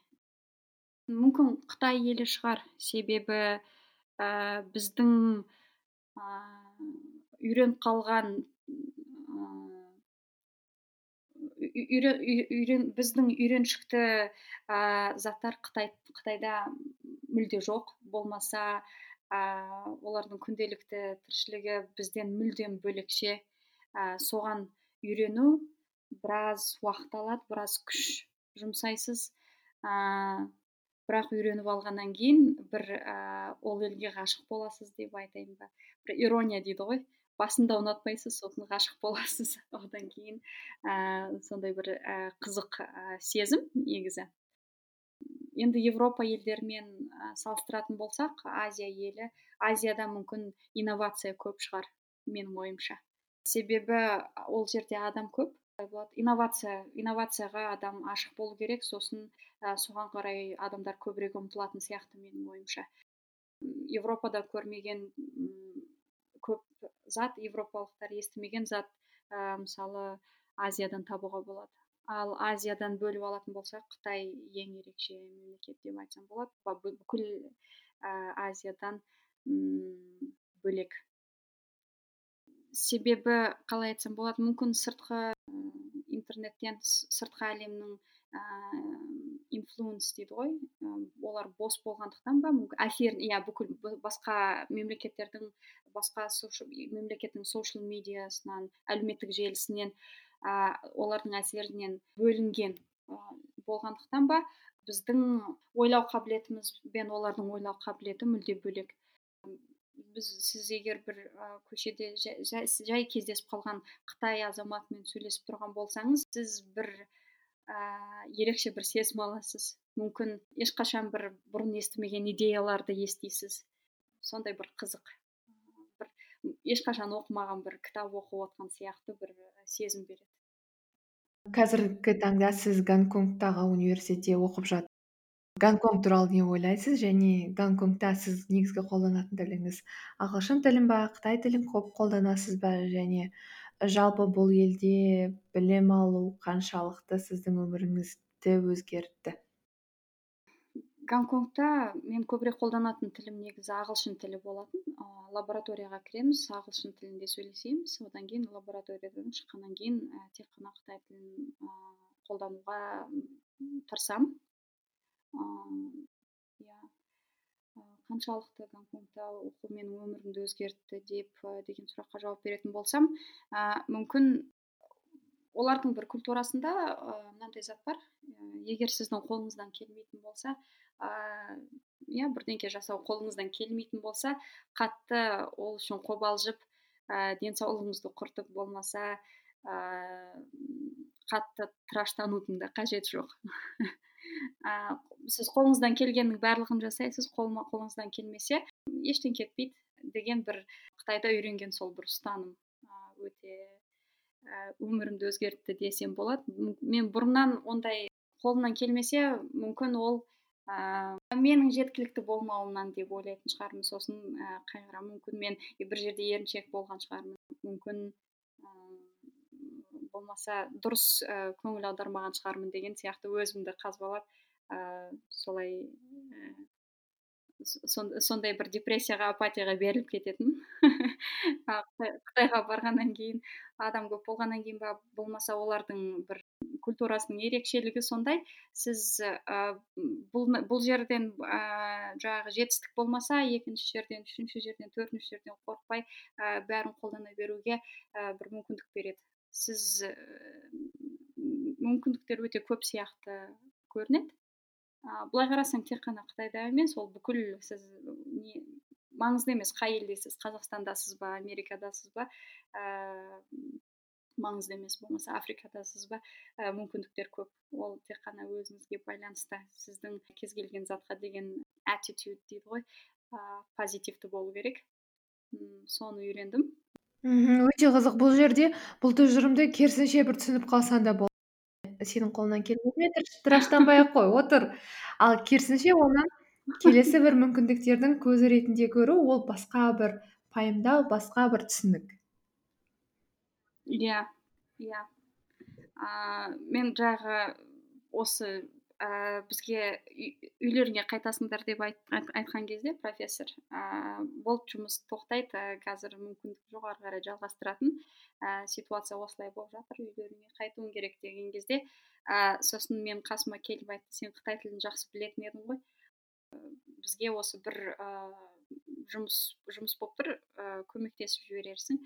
мүмкін қытай елі шығар. Себебі ә, біздің ә, үйреніп қалған үйрен, біздің үйреншікті ә, заттар қытай қытайда мүлде жоқ. Болмаса олардың күнделікті тіршілігі бізден мүлдем бөлекше. Соған үйрену біраз уақыт алады біраз күш жұмсайсыз. Ә, бірақ үйреніп алғаннан кейін бір ә, ол елге ғашық боласыз деп айтайын ба? Бір ирония дейді ғой. Басында ұнатпайсыз сосын ғашық боласыз. Одан кейін ә, сондай бір ә, қызық ә, сезім негізі. Енді европа елдерімен салыстыратын болсақ азия елі азияда мүмкін инновация көп шығар менің ойымша. Себебі ол жерде адам көп болады? Инновация инновацияға адам ашық болу керек. Сосын ә, соған қарай адамдар көбірек ұмтылатын сияқты менің ойымша. Европада көрмеген көп зат европалықтар естімеген зат ә, мысалы азиядан табуға болады. Ал азиядан бөліп алатын болсақ қытай ең ерекше мемлекет деп айтсам болады. Бүкіл ә, азиядан бөлек. Себебі қалай айтсам болады мүмкін сыртқы интернеттен сыртқы әлемнің инфлуенс дейді ғой. Олар бос болғандықтан ба? мүмкін. Әсерін иә бүкіл басқа мемлекеттердің басқа мемлекеттің социал медиасынан әлеуметтік желісінен ә, олардың әсерінен бөлінген ә, болғандықтан ба? біздің ойлау қабілетіміз бен олардың ойлау қабілеті мүлде бөлек. Біз сіз егер бір ә, көшеде жай, жай кездесіп қалған қытай азаматымен сөйлесіп тұрған болсаңыз сіз бір ә, ерекше бір сезім аласыз. Мүмкін ешқашан бір бұрын естімеген идеяларды естисіз. Сондай бір қызық. Бір ешқашан оқымаған бір кітап оқып отқан сияқты бір сезім береді. Қазіргі таңда сіз гонконгтағы университетте оқып гонконг туралы не ойлайсыз? Және гонконгта сіз негізгі қолданатын тіліңіз ағылшын тілін ба қытай тілін көп қолданасыз ба? Және жалпы бұл елде білім алу қаншалықты сіздің өміріңізді өзгертті? Гонконгта мен көбірек қолданатын тілім негізі ағылшын тілі болатын. Ә, лабораторияға кіреміз ағылшын тілінде сөйлесеміз. Одан кейін лабораториядан шыққаннан кейін ә, тек қана қытай тілін ә, қолдануға тырысамын. Иә. Қаншалықты гонконгта оқу менің өмірімді өзгертті деп деген сұраққа жауап беретін болсам ә, мүмкін олардың бір культурасында мынандай зат бар. Егер сіздің қолыңыздан келмейтін болса иә бірдеңке жасау қолыңыздан келмейтін болса қатты ол үшін қобалжып ә, денсаулығыңызды құртып болмаса ә, қатты тыраштанудың да қажеті жоқ. ә, сіз қолыңыздан келгеннің барлығын жасайсыз қолма қолыңыздан келмесе ештеңе кетпейді деген бір қытайда үйренген сол бір ұстаным өте өмірімді өзгертті десем болады. Мен бұрыннан ондай қолымнан келмесе мүмкін ол ә, менің жеткілікті болмауымнан деп ойлайтын шығармын. Сосын ә, қайғырамын мүмкін мен бір жерде еріншек болған шығармын. Мүмкін болмаса дұрыс ә, көңіл аудармаған шығармын деген сияқты өзімді қазбалап ә, солай ә, сондай бір депрессияға апатияға беріліп кететін қытайға барғаннан кейін адам көп болғаннан кейін ба болмаса олардың бір культурасының ерекшелігі сондай. Сіз ә, бұл, бұл жерден ә, жаңағы жетістік болмаса екінші жерден үшінші жерден төртінші жерден қорықпай ә, бәрін қолдана беруге ә, бір мүмкіндік береді. Сіз ә, мүмкіндіктер өте көп сияқты көрінеді. Ә, былай қарасаң тек қана қытайда емес ол бүкіл сіз не маңызды емес қай елдесіз қазақстандасыз ба америкадасыз ба ә, маңызды емес болмаса африкадасыз ба ә, мүмкіндіктер көп. Ол тек қана өзіңізге байланысты сіздің кез келген затқа деген attitude дейді ғой ә, позитивті болу керек. Соны үйрендім. Мхм өте қызық. Бұл жерде бұл тұжырымды керісінше бір түсініп қалсаң да болады сенің қолыңнан келмесе тыраштанбай ақ қой отыр. Ал керісінше оны келесі бір мүмкіндіктердің көзі ретінде көру ол басқа бір пайымдау басқа бір түсінік. Иә иә. Мен жағы осы ә, бізге үйлеріңе қайтасыңдар деп айт, айтқан кезде профессор ә, болды жұмыс тоқтайды. Ә, қазір мүмкіндік жоқ ары қарай жалғастыратын. Ә, ситуация осылай болып жатыр үйлеріңе қайтуың керек деген кезде ә, сосын мен қасыма келіп айтты сен қытай тілін жақсы білетін едің ғой бізге осы бір ә, жұмыс жұмыс болып тұр. Ә, көмектесіп жіберерсің.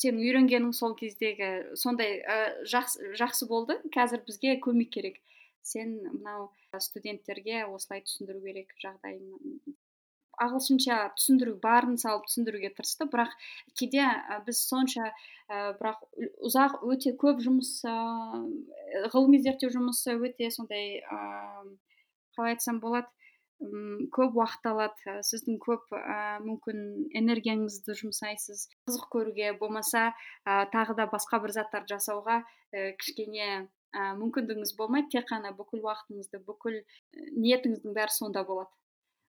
Сенің үйренгенің сол кездегі сондай ә, жақсы, жақсы болды. Қазір бізге көмек керек. Сен мынау студенттерге осылай түсіндіру керек жағдайың ағылшынша түсіндіру барын салып түсіндіруге тырысты. Бірақ кейде біз сонша ә, бірақ ұзақ өте көп жұмыс ә, ғылыми зерттеу жұмысы өте сондай ә, қалай айтсам болады көп уақыт алады. Сіздің көп ә, мүмкін энергияңызды жұмсайсыз қызық көруге болмаса ә, тағы да басқа бір заттар жасауға ә, кішкене ә, мүмкіндігіңіз болмайды тек қана бүкіл уақытыңызды бүкіл ниетіңіздің бәрі сонда болады.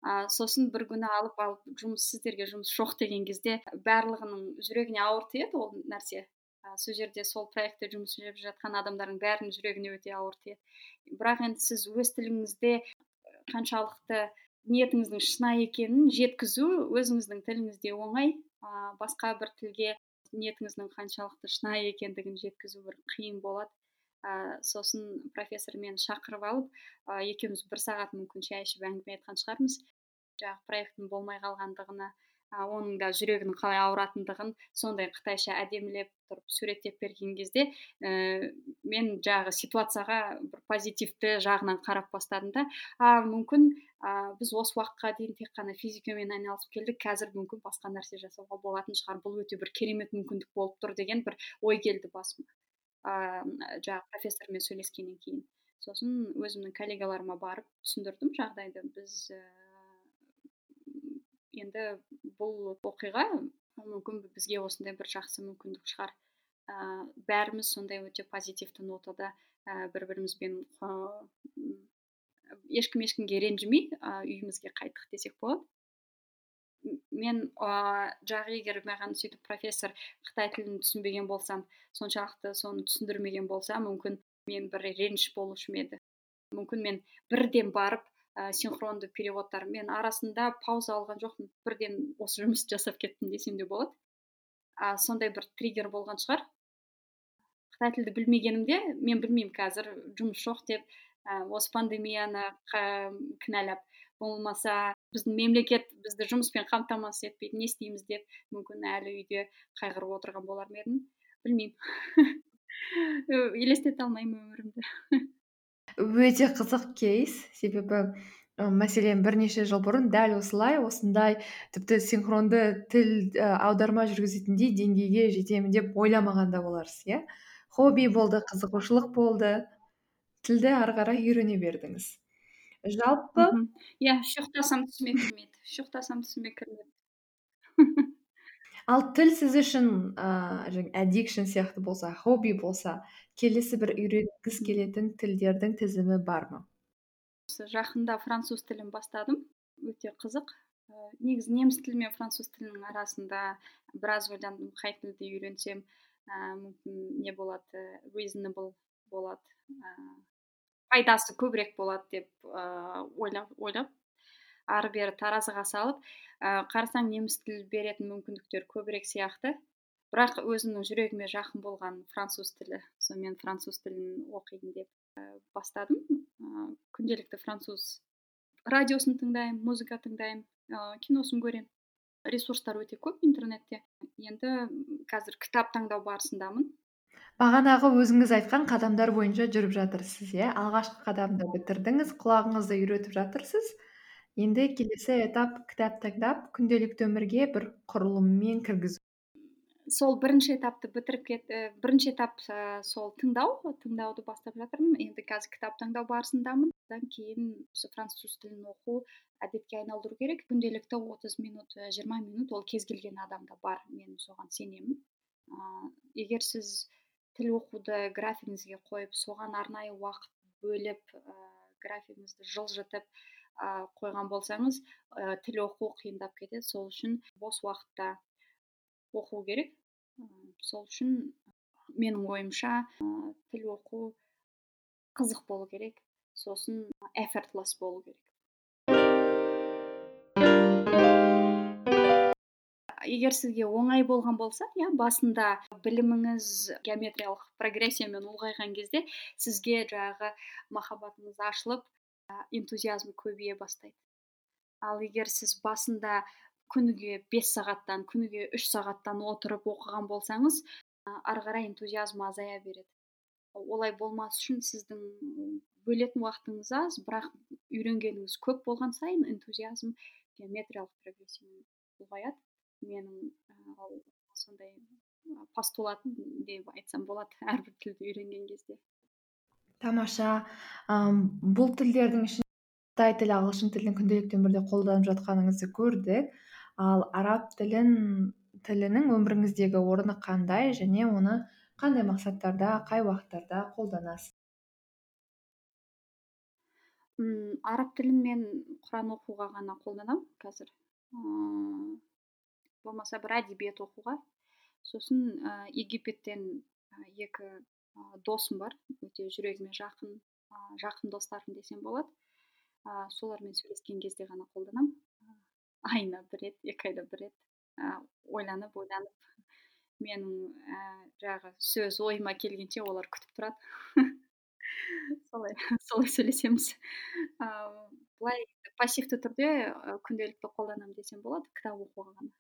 Ә, сосын бір күні алып алып жұмыс сіздерге жұмыс жоқ деген кезде барлығының жүрегіне ауыр тиеді ол нәрсе. Ә, сол жерде сол проектте жұмыс істеп жатқан адамдардың бәрінің жүрегіне өте ауыр тиеді. Бірақ енді сіз өз тіліңізде қаншалықты ниетіңіздің шынайы екенін жеткізу өзіңіздің тіліңізде оңай. Ә, басқа бір тілге ниетіңіздің қаншалықты шынайы екендігін жеткізу бір қиын болады. Ә, сосын профессор мені шақырып алып ә, екеуміз бір сағат мүмкін шай ішіп әңгіме айтқан шығармыз. Жаңағы проекттің болмай қалғандығына ә, оның да жүрегінің қалай ауыратындығын сондай қытайша әдемілеп тұрып суреттеп берген кезде ә, мен жаңағы ситуацияға бір позитивті жағынан қарап бастадым да а мүмкін ә, біз осы уақытқа дейін тек қана физикамен айналысып келдік қазір мүмкін басқа нәрсе жасауға болатын шығар. Бұл өте бір керемет мүмкіндік болып тұр деген бір ой келді басыма. Ыыы жаңағы профессормен сөйлескеннен кейін. Сосын өзімнің коллегаларыма барып түсіндірдім жағдайды. Біз ә, енді бұл оқиға мүмкін бізге осындай бір жақсы мүмкіндік шығар. Ә, бәріміз сондай өте позитивті нотада ә, бір бірімізбен ешкім ешкімге ренжімей ә, үйімізге қайттық десек болады. Мен ыыы жағы егер маған сөйтіп профессор қытай тілін түсінбеген болсам соншалықты соны түсіндірмеген болса мүмкін мен бір реніш болушы еді. Мүмкін мен бірден барып ә, синхронды переводтар мен арасында пауза алған жоқпын. Бірден осы жұмысты жасап кеттім десем де болады. А, сондай бір триггер болған шығар. Қытай тілді білмегенімде мен білмеймін қазір жұмыс жоқ деп ә, осы пандемияны кінәлап. Болмаса біздің мемлекет бізді жұмыспен қамтамасыз етпейді не істейміз деп мүмкін әлі үйде қайғырып отырған болар ма едім? Білмеймін. Елестете алмаймын өмірімді. Өте қызық кейс. Себебі мәселен бірнеше жыл бұрын дәл осылай осындай тіпті синхронды тіл аударма жүргізетіндей деңгейге жетемін деп ойламаған да боларсыз иә? Хобби болды қызығушылық болды. Тілді ары қарай үйрене бердіңіз. Жалпы иә шұқтасам түсіме кірмейді түсіме кірмейді. Ал тіл сіз үшін ыыы әдикшн сияқты болса хобби болса келесі бір үйренгіңіз келетін тілдердің тізімі бар ма? Жақында француз тілін бастадым. Өте қызық. Ә, негізі неміс тілі мен француз тілінің арасында біраз ойландым қай тілді үйренсем ә, мүмкін не болады reasonable болады пайдасы көбірек болады деп ойлап ойлап ары бері таразыға салып ә, қарасаң неміс тілі беретін мүмкіндіктер көбірек сияқты. Бірақ өзімнің жүрегіме жақын болған француз тілі сонымен француз тілін оқиын деп бастадым. Күнделікті француз радиосын тыңдаймын музыка тыңдаймын киносын көремін ресурстар өте көп интернетте. Енді қазір кітап таңдау барысындамын. Бағанағы өзіңіз айтқан қадамдар бойынша жүріп жатырсыз иә? Алғашқы қадамды бітірдіңіз құлағыңызды үйретіп жатырсыз. Енді келесі этап кітап таңдап күнделікті өмірге бір құрылыммен кіргізу. Сол бірінші этапты бітіріп кет ә, бірінші этап ә, сол тыңдау тыңдауды бастап жатырмын. Енді қазір кітап таңдау барысындамын. Одан кейін осы француз тілін оқу әдетке айналдыру керек. Күнделікті отыз минут жиырма минут ол кез келген адамда бар. Мен соған сенемін. Ә, егер сіз тіл оқуды графигіңізге қойып соған арнайы уақыт бөліп графигіңізді жылжытып қойған болсаңыз тіл оқу қиындап кетеді. Сол үшін бос уақытта оқу керек. Сол үшін менің ойымша тіл оқу қызық болу керек. Сосын effortless болу керек. Егер сізге оңай болған болса иә басында біліміңіз геометриялық прогрессиямен ұлғайған кезде сізге жаңағы махаббатыңыз ашылып энтузиазм көбейе бастайды. Ал егер сіз басында күніге бес сағаттан күніге үш сағаттан отырып оқыған болсаңыз ары қарай энтузиазм азая береді. Олай болмас үшін сіздің бөлетін уақытыңыз аз бірақ үйренгеніңіз көп болған сайын энтузиазм геометриялық прогрессиямен ұлғаяды. Менің сондай постулат деп айтсам болады әрбір тілді үйренген кезде. Тамаша бұл тілдердің ішінде қытай тілі ағылшын тілін күнделікті өмірде қолданып жатқаныңызды көрдік. Ал араб тілін тілінің өміріңіздегі орны қандай және оны қандай мақсаттарда қай уақыттарда қолданасыз? Араб тілін мен құран оқуға ғана қолданамын қазір. Ыыы болмаса бір әдебиет оқуға. Сосын ә, египеттен екі досым бар. Өте жүрегіме жақын ә, жақын достарым десем болады. Ә, солармен сөйлескен кезде ғана қолданамын айына бір рет екі айда бір рет ә, ойланып ойланып менің ә, жаңағы сөз ойыма келгенше олар күтіп тұрады. Солай солай сөйлесеміз. Ыыы былай пассивті түрде күнделікті қолданамын десем болады кітап оқуға ғана.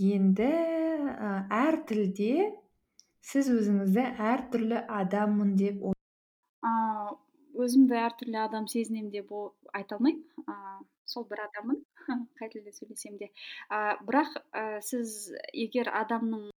Енді әр тілде сіз өзіңізді әртүрлі адаммын деп ыыы өзімді әртүрлі адам сезінемін деп айта алмаймын. Ыыы сол бір адаммын қай тілде сөйлесем де. Ә, бірақ ә, сіз егер адамның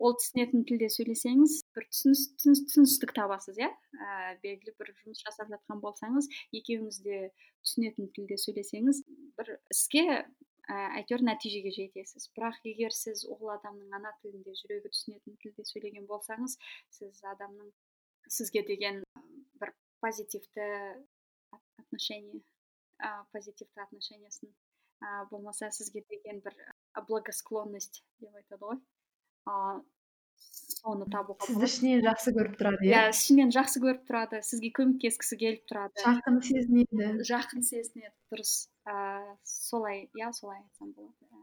ол түсінетін тілде сөйлесеңіз бір түсіністік табасыз иә? Ә, белгілі бір жұмыс жасап жатқан болсаңыз екеуіңіз де түсінетін тілде сөйлесеңіз бір іске әйтеуір нәтижеге жетесіз. Бірақ егер сіз ол адамның ана тілінде жүрегі түсінетін тілде сөйлеген болсаңыз сіз адамның сізге деген бір позитивті отношение ә, позитивті отношениясын ә, болмаса сізге деген бір благосклонность деп айтады ғой. Соны табуға сізді ішінен жақсы көріп тұрады иә? Иә ішінен жақсы көріп тұрады. Сізге көмектескісі келіп тұрады. Жақын сезінеді. Жақын сезінеді дұрыс. Ыыы солай иә солай айтсам болады.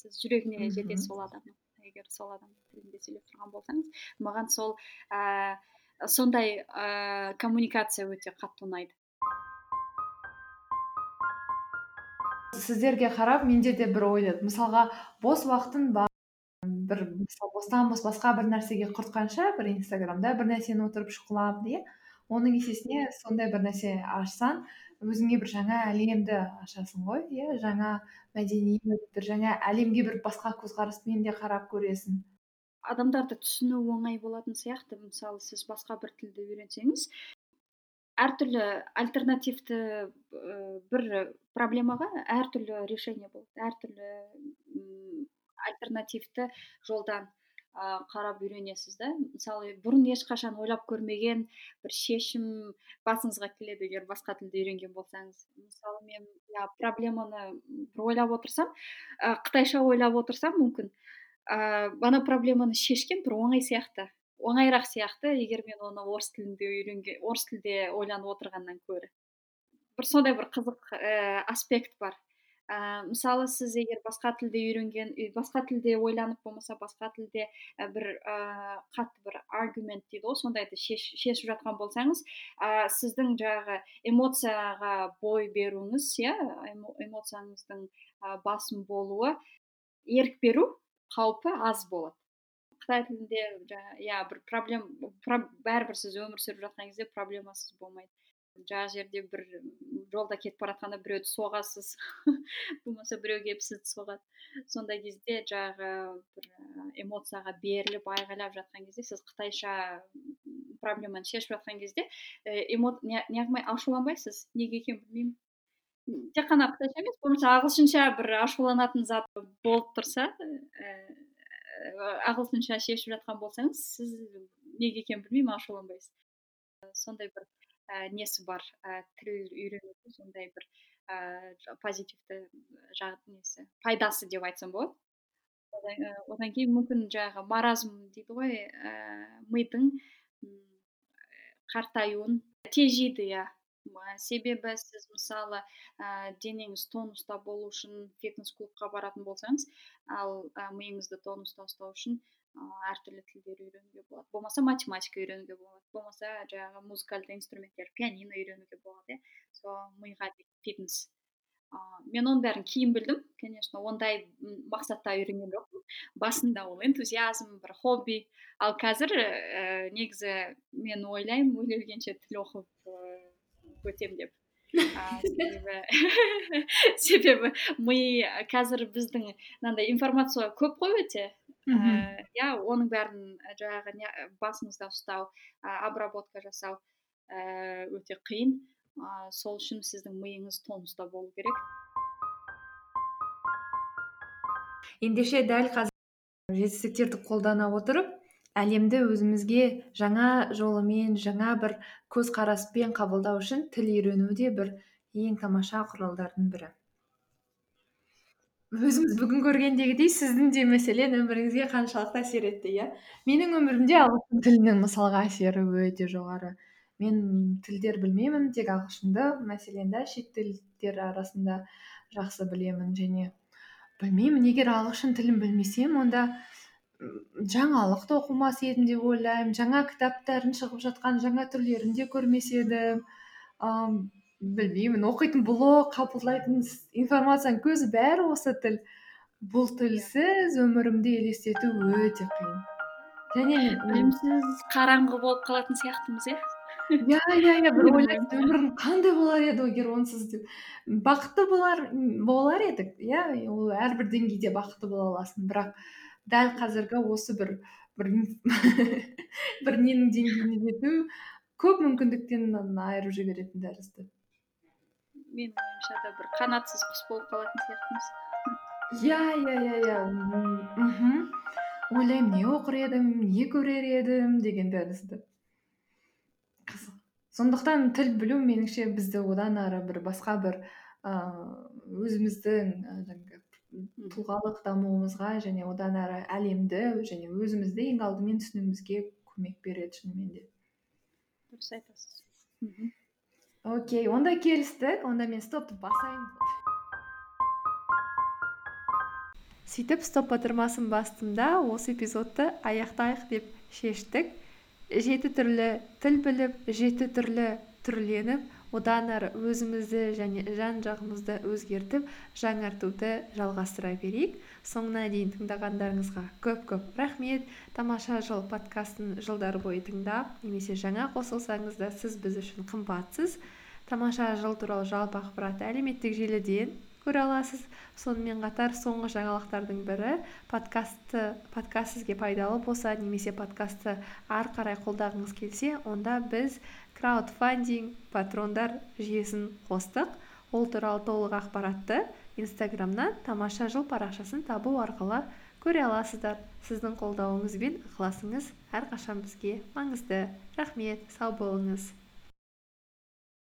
Сіз жүрегіне жетесіз сол адамның егер сол адамның тілінде сөйлеп тұрған болсаңыз маған сол ә, сондай ә, коммуникация өте қатты ұнайды. Сіздерге қарап менде де бір ой мысалға бос уақытың бар бір мысалы басқа бір нәрсеге құртқанша бір инстаграмда бір нәрсені отырып шұқылап иә оның есесіне сондай бір нәрсе ашсаң өзіңе бір жаңа әлемді ашасың ғой иә жаңа мәдениет бір жаңа әлемге бір басқа көзқараспен де қарап көресің. Адамдарды түсіну оңай болатын сияқты. Мысалы сіз басқа бір тілді үйренсеңіз әртүрлі альтернативті бір проблемаға әртүрлі решение болады әртүрлі альтернативті жолдан қарап үйренесіз да? Мысалы бұрын ешқашан ойлап көрмеген бір шешім басыңызға келеді егер басқа тілді үйренген болсаңыз. Мысалы мен я проблеманы бір ойлап отырсам ә, қытайша ойлап отырсам мүмкін. Ә, ана проблеманы шешкен бір оңай сияқты оңайырақ сияқты егер мен оны орыс тілінде үйренген орыс тілде ойланып отырғаннан гөрі бір сондай бір қызық ә, аспект бар. Ә, мысалы сіз егер басқа тілде үйренген басқа тілде ойланып болмаса басқа тілде ә, бір ә, қатты бір аргумент дейді ғой сондайды шеш, шешіп жатқан болсаңыз ә, сіздің жаңағы эмоцияға бой беруіңіз иә эмоцияңыздың ә, басым болуы ерік беру қаупі аз болады. Қытай тілінде иә бір проблем бәрібір сіз өмір сүріп жатқан кезде проблемасыз болмайды. Жаңағы жерде бір жолда кетіп бара жатқанда біреуді соғасыз. Болмаса біреу келіп сізді соғады. Сондай кезде жаңағы бір эмоцияға беріліп айғайлап жатқан кезде сіз қытайша проблеманы шешіп жатқан кезде эмо неғылмай ашуланбайсыз? Неге екенін білмеймін. Тек қана қытайша емес болмаса ағылшынша бір ашуланатын зат болып тұрса ағылшынша шешіп жатқан болсаңыз сіз неге екенін білмеймін ашуланбайсыз. Сондай бір ә, несі бар ә, тіл үйренудің сондай бір ә, позитивті жағы несі пайдасы деп айтсам болады. Одан, одан кейін мүмкін жаңағы маразм дейді ғой ә, мидың қартаюын. Тежейді иә. Себебі сіз мысалы ә, денеңіз тонуста болу үшін фитнес клубқа баратын болсаңыз ал ә, миыңызды тонуста ұстау үшін әртүрлі тілдер үйренуге болады болмаса математика үйренуге болады болмаса жаңағы музыкальды инструменттер пианино үйренуге болады иә сол миға фитнес мен оның бәрін кейін білдім конечно ондай мақсатта үйренген жоқпын басында ол энтузиазм бір хобби. Ал қазір ә, негізі мен ойлаймын өле тіл оқып ыыы өтем деп. Себебі себебі ми қазір біздің мынандай информация көп қой өте. Иә оның бәрін жаңағы басыңызда ұстау обработка жасау ііі өте қиын. Ә, сол үшін сіздің миыңыз тонуста болу керек. Ендеше дәл қазір жетістіктерді қолдана отырып әлемді өзімізге жаңа жолымен жаңа бір көзқараспен қабылдау үшін тіл үйрену де бір ең тамаша құралдардың бірі. Өзіміз бүгін көргендегідей сіздің де мәселен өміріңізге қаншалықты әсер етті иә? Менің өмірімде ағылшын тілінің мысалға әсері өте жоғары. Мен тілдер білмеймін тек ағылшынды мәселен да шет тілдер арасында жақсы білемін және білмеймін. Егер ағылшын тілін білмесем онда жаңалық та оқымас едім деп ойлаймын жаңа кітаптардың шығып жатқан жаңа түрлерін де көрмес едім. Білмеймін. Оқитын блог қабылдайтын информацияның көзі бәрі осы тіл. Бұл тілсіз өмірімді елестету өте қиын. Және білімсіз қараңғы болып қалатын сияқтымыз иә? Иә иә иә. Бір ойлайсыз өмірім қандай болар еді егер онсыз деп. Бақытты болар болар едік иә? Ол әрбір деңгейде бақытты бола аласың. Бірақ дәл қазіргі осы бір бір бір ненің деңгейіне жету көп мүмкіндіктен айырып жіберетін тәрізді. Менің ойымша да бір қанатсыз құс болып қалатын сияқтымыз. Иә иә иә иә. Мхм. Ойлаймын не оқыр едім не көрер едім деген тәрізді сондықтан тіл білу меніңше бізді одан ары бір басқа бір ыыы өзіміздің тұлғалық дамуымызға және одан әрі әлемді және өзімізді ең алдымен түсінуімізге көмек береді шынымен де. Дұрыс айтасыз. Окей онда келістік онда мен стопты басайын сөйтіп стоп батырмасын бастым осы эпизодты аяқтайық деп шештік жеті түрлі тіл біліп жеті түрлі түрленіп одан ары өзімізді және жан жағымызды өзгертіп жаңартуды жалғастыра берейік соңына дейін тыңдағандарыңызға көп көп рахмет. Тамаша жыл подкастын жылдар бойы тыңдап немесе жаңа қосылсаңыз да сіз біз үшін қымбатсыз. Тамаша жыл туралы жалпы ақпаратты әлеуметтік желіден көре аласыз. Сонымен қатар соңғы жаңалықтардың бірі подкастты подкаст сізге пайдалы болса немесе подкастты ары қарай қолдағыңыз келсе онда біз краудфандинг патрондар жүйесін қостық. Ол туралы толық ақпаратты инстаграмнан тамаша жыл парақшасын табу арқылы көре аласыздар. Сіздің қолдауыңыз бен ықыласыңыз әрқашан бізге маңызды. Рахмет сау болыңыз.